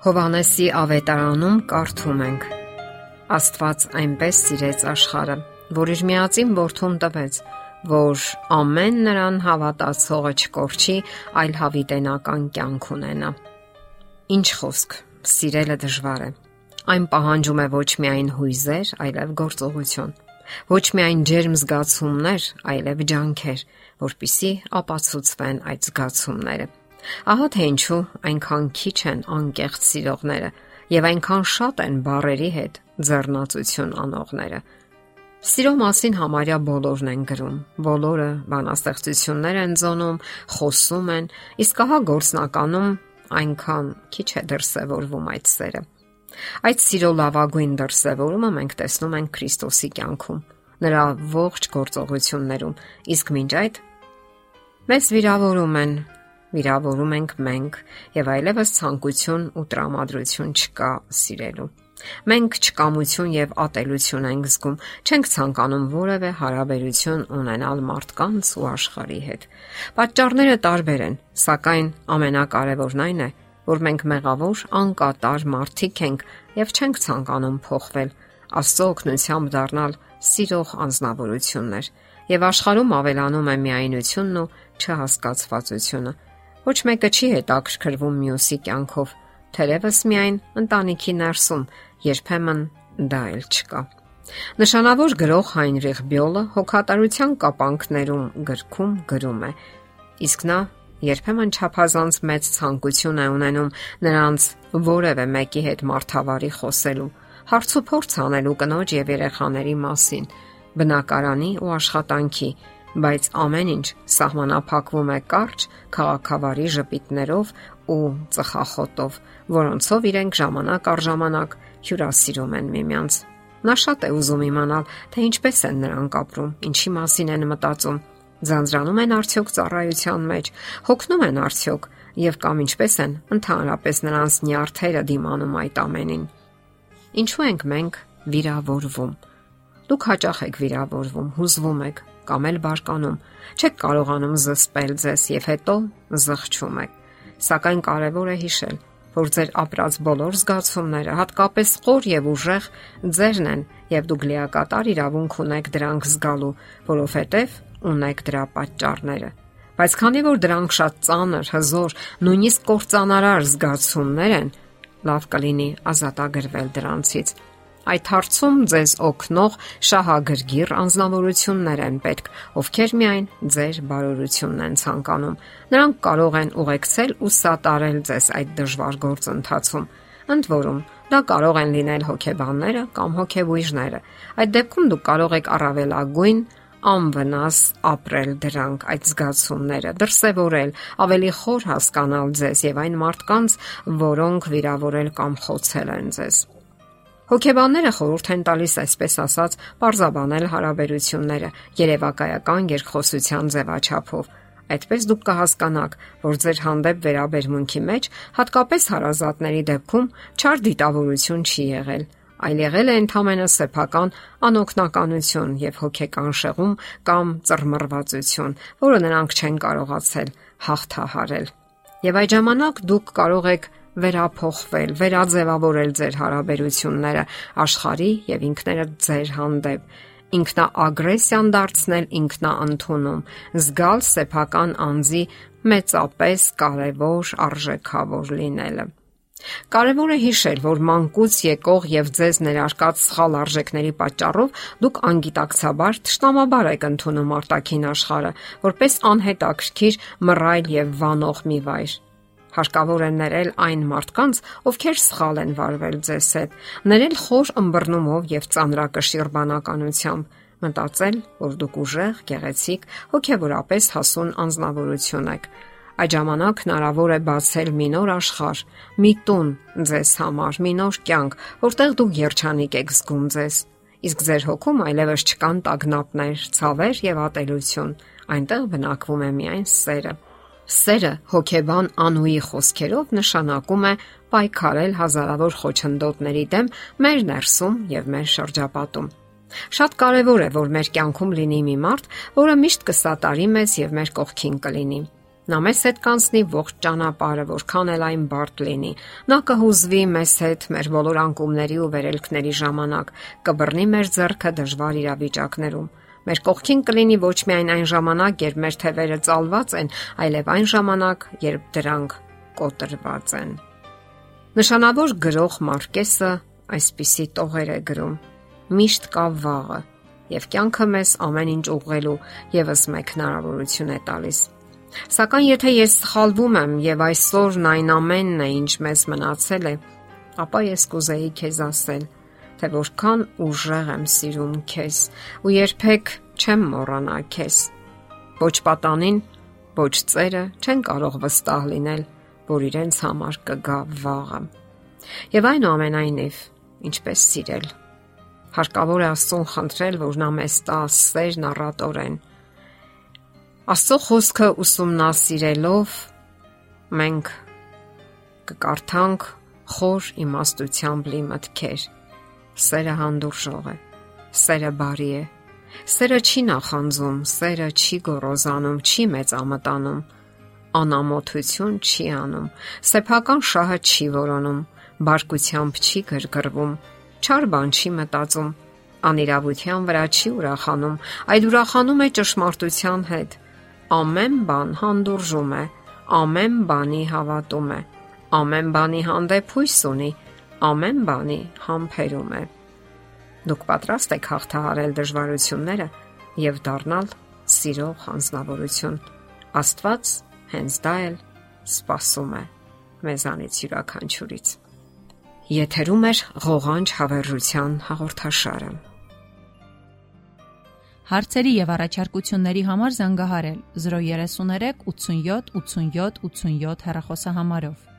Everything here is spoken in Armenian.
Հովանեսի ավետարանում կարդում ենք. Աստված այնպես սիրեց աշխարը, որ իր միածին որդուն տվեց, որ ամեն նրան հավատացողը չկորչի, այլ հավիտենական կյանք ունենա։ Ինչ խոսք, սիրելը դժվար է։ Այն պահանջում է ոչ միայն հույզեր, այլև գործողություն։ Ոչ միայն ջերմ զգացումներ, այլև ջանքեր, որpիսի ապացուցվեն այդ զգացումները։ Ահա թե ինչու այնքան քիչ են անկեղծ սիրողները եւ այնքան շատ են բարերի հետ ձեռնացություն անողները։ Սիրո մասին համարյա բոլորն են գրում, բոլորը բանաստեղծություններ են զոնում, խոսում են, իսկ ահա գործնականում այնքան քիչ է դրսևորվում այդ սերը։ Այդ սիրո լավագույն դրսևորումը մենք տեսնում ենք Քրիստոսի կյանքում, նրա ողջ գործողություններում, իսկ մինչ այդ մեզ վիրավորում են վիրավորում ենք մենք եւ այլևս ցանկություն ու տրամադրություն չկա սիրելու։ Մենք չկամություն եւ ատելություն ենք զգում, չենք ցանկանում որևէ հարաբերություն ունենալ մարդկանց ու աշխարհի հետ։ Պատճառները տարբեր են, սակայն ամենակարևորն այն է, որ մենք մեղավոր, անկատար մարդիկ ենք եւ չենք ցանկանում փոխվել, Աստծո օգնությամբ դառնալ սիրող անznավորություններ։ Եվ աշխարհում ավելանում է միայնությունն ու չհասկացվածությունը Ոչ մեկը չի հետաքրքրվում մյուսի կյանքով, թերևս միայն ընտանիքի ներսում, երբեմն դա էլ չկա։ Նշանավոր գրող Հայնրիխ Բյոլը հոգատարության կապանքներում գրքում գրում է. իսկ նա երբեմն չափազանց մեծ ցանկություն է ունենում նրանց որևէ մեկի հետ մարդավարի խոսելու, հարցուփորձ անելու կնոջ եւ երեխաների մասին, բնակարանի ու աշխատանքի, բայց ամեն ինչ սահմանափակվում է կարճ քաղաքավարի ժպիտներով ու ծխախոտով, որոնցով իրենք ժամանակ առ ժամանակ հյուրասիրում են միմյանց։ Նա շատ է ուզում իմանալ, թե ինչպես են նրանք ապրում, ինչի մասին են մտածում, ձանձրանում են արդյոք ծառայության մեջ, հոգնում են արդյոք եւ կամ ինչպես են ընդհանրապես նրանց նյարդերը դիմանում այդ ամենին։ Ինչու ենք մենք վիրավորվում։ Դուք հաճախ եք վիրավորվում, հուզվում եք, կամ էլ բարկանում։ Չեք կարողանում զսպել ձեզ եւ հետո զղջում եք։ Սակայն կարևոր է հիշել, որ ձեր ապրած բոլոր զգացումները, հատկապես խոր եւ ուժեղ, ձերն են եւ դուք լիակատար իրավունք ունեք դրանք զգալու, որովհետեւ ունեք դրա պատճառները։ Բայց քանի որ դրանք շատ ծանր, հզոր, նույնիսկ կործանարար զգացումներ են, լավ կլինի ազատագրվել դրանցից Այդ հարցում ձեզ օգնող շահագրգիռ անznավորություններ են պետք, ովքեր միայն ձեր բարօրությունն են ցանկանում։ Նրանք կարող են ուղեկցել ու սատարել ձեզ այդ դժվար գործընթացում։ Ընդ որում, դա կարող են լինել հոգեբանները կամ հոգեբույժները։ Այդ դեպքում դուք կարող եք առավելագույն անվնաս ապրել դրանք այդ զգացումները, դրսևորել, ավելի խոր հասկանալ ձեզ եւ այն մարդկանց, որոնք վիրավորել կամ խոցել են ձեզ։ Հոգեբանները խորհուրդ են տալիս այսպես ասած parzabanել հարաբերությունները երևակայական երկխոսության ձևաչափով։ Այդպես դուք կհասկանաք, որ ձեր հանդեպ վերաբերմունքի մեջ հատկապես հարազատների դեպքում չար դիտավորություն չի եղել, այլ եղել է ընդհանրապես սեփական անօքնականություն եւ հոգեկան շեղում կամ ծռմռվածություն, որը նրանք չեն կարողացել հաղթահարել։ Եվ այդ ժամանակ դուք կարող եք վերափոխվել, վերաձևավորել ձեր հարաբերությունները աշխարհի եւ ինքներդ ձեր հանդեպ ինքնաագրեսիան դարձնել ինքնաընդունում, զգալ սեփական անձի մեծապես կարևոր արժեքավոր լինելը։ Կարևոր է հիշել, որ մանկուց եկող եւ ձեզ ներարկած սխալ արժեքների պատճառով դուք անգիտակցաբար ճշտամաբար եք ընդունում արտաքին աշխարհը, որպես անհետաքրքիր, մռայլ եւ վանող մի վայր։ Հարկավոր է ներել այն մարդկանց, ովքեր սխալ են վարվել ձեզ հետ, ներել խոր ըմբռնումով եւ ծանրակշիռ բանականությամբ, մտածել, որ դուք ուժեղ, գեղեցիկ, հոգեվորապես հասուն անznավորություն եք։ Այդ ժամանակ հնարավոր է բացել մի նոր աշխարհ, մի տուն ձեզ համար, մի նոր կյանք, որտեղ դուք երջանիկ եք զգում ձեզ։ Իսկ ձեր հոգում այլևս չկան տագնապներ, ցավեր եւ ատելություն։ Այնտեղ բնակվում է միայն սերը։ Սերը հոգեբան Անուի խոսքերով նշանակում է պայքարել հազարավոր խոչընդոտների դեմ մեր ներսում եւ մեր շրջապատում։ Շատ կարևոր է, որ մեր կյանքում լինի մի մարդ, որը միշտ կսատարի մեզ եւ մեր կողքին կլինի։ Նա մեզ հետ կանցնի ողջ ճանապարհը, որքան էլ այն բարդ լինի։ Նա կհուզվի մեզ հետ մեր բոլոր անկումների ու վերելքների ժամանակ, կբռնի մեր ձեռքը դժվար իրավիճակներում։ Մեր կողքին կլինի ոչ միայն այն ժամանակ, երբ մեր թևերը ծալված են, այլև այն ժամանակ, երբ դրանք կոտրված են։ Նշանավոր գրող Մարկեսը այսպիսի տողեր է գրում. Միշտ կա վաղը, եւ կյանքը մեզ ամեն ինչ ուղղելու եւս մեկ հնարավորություն է տալիս։ Սակայն եթե ես սխալվում եմ եւ այսօրն այն ամենն է, ինչ մեզ մնացել է, ապա ես կուզեի քեզ ասել, թե որքան ուժեղ եմ սիրում քեզ ու երբեք չեմ մոռանա քեզ։ Ոչ պատանին, ոչ ծերը չեն կարող վստահ լինել, որ իրենց համար կգա վաղը։ Եվ այնուամենայնիվ, ինչպես սիրել։ Հարկավոր է Աստծուն խնդրել, որ նա մեզ տա սերն առատորեն Աստծո խոսքը ուսումնասիրելով մենք կկարդանք խոր իմաստությամբ լի մտքեր։ Սերը հանդուրժող է։ Սերը բարի է։ Սերը չի նախանձում, սերը չի գոռոզանում, չի մեծամտանում, անամոթություն չի անում, սեփական շահը չի որոնում, բարկությամբ չի գրգռվում, չար բան չի մտածում, անիրավության վրա չի ուրախանում, այլ ուրախանում է ճշմարտության հետ ամեն բան հանդուրժում է, ամեն բանի հավատում է, ամեն բանի հանդեպ հույս ունի, ամեն բանի համբերում է։ Դուք պատրաստ եք հաղթահարել դժվարությունները եւ դառնալ սիրող հանձնավորություն։ Աստված հենց դա էլ սпасում է մեզանից յուրաքանչյուրից։ Եթերում է ղողանջ հավերժության հաղորդաշարը։ Հարցերի եւ առաջարկությունների համար զանգահարել 033 87 87 87 հեռախոսահամարով։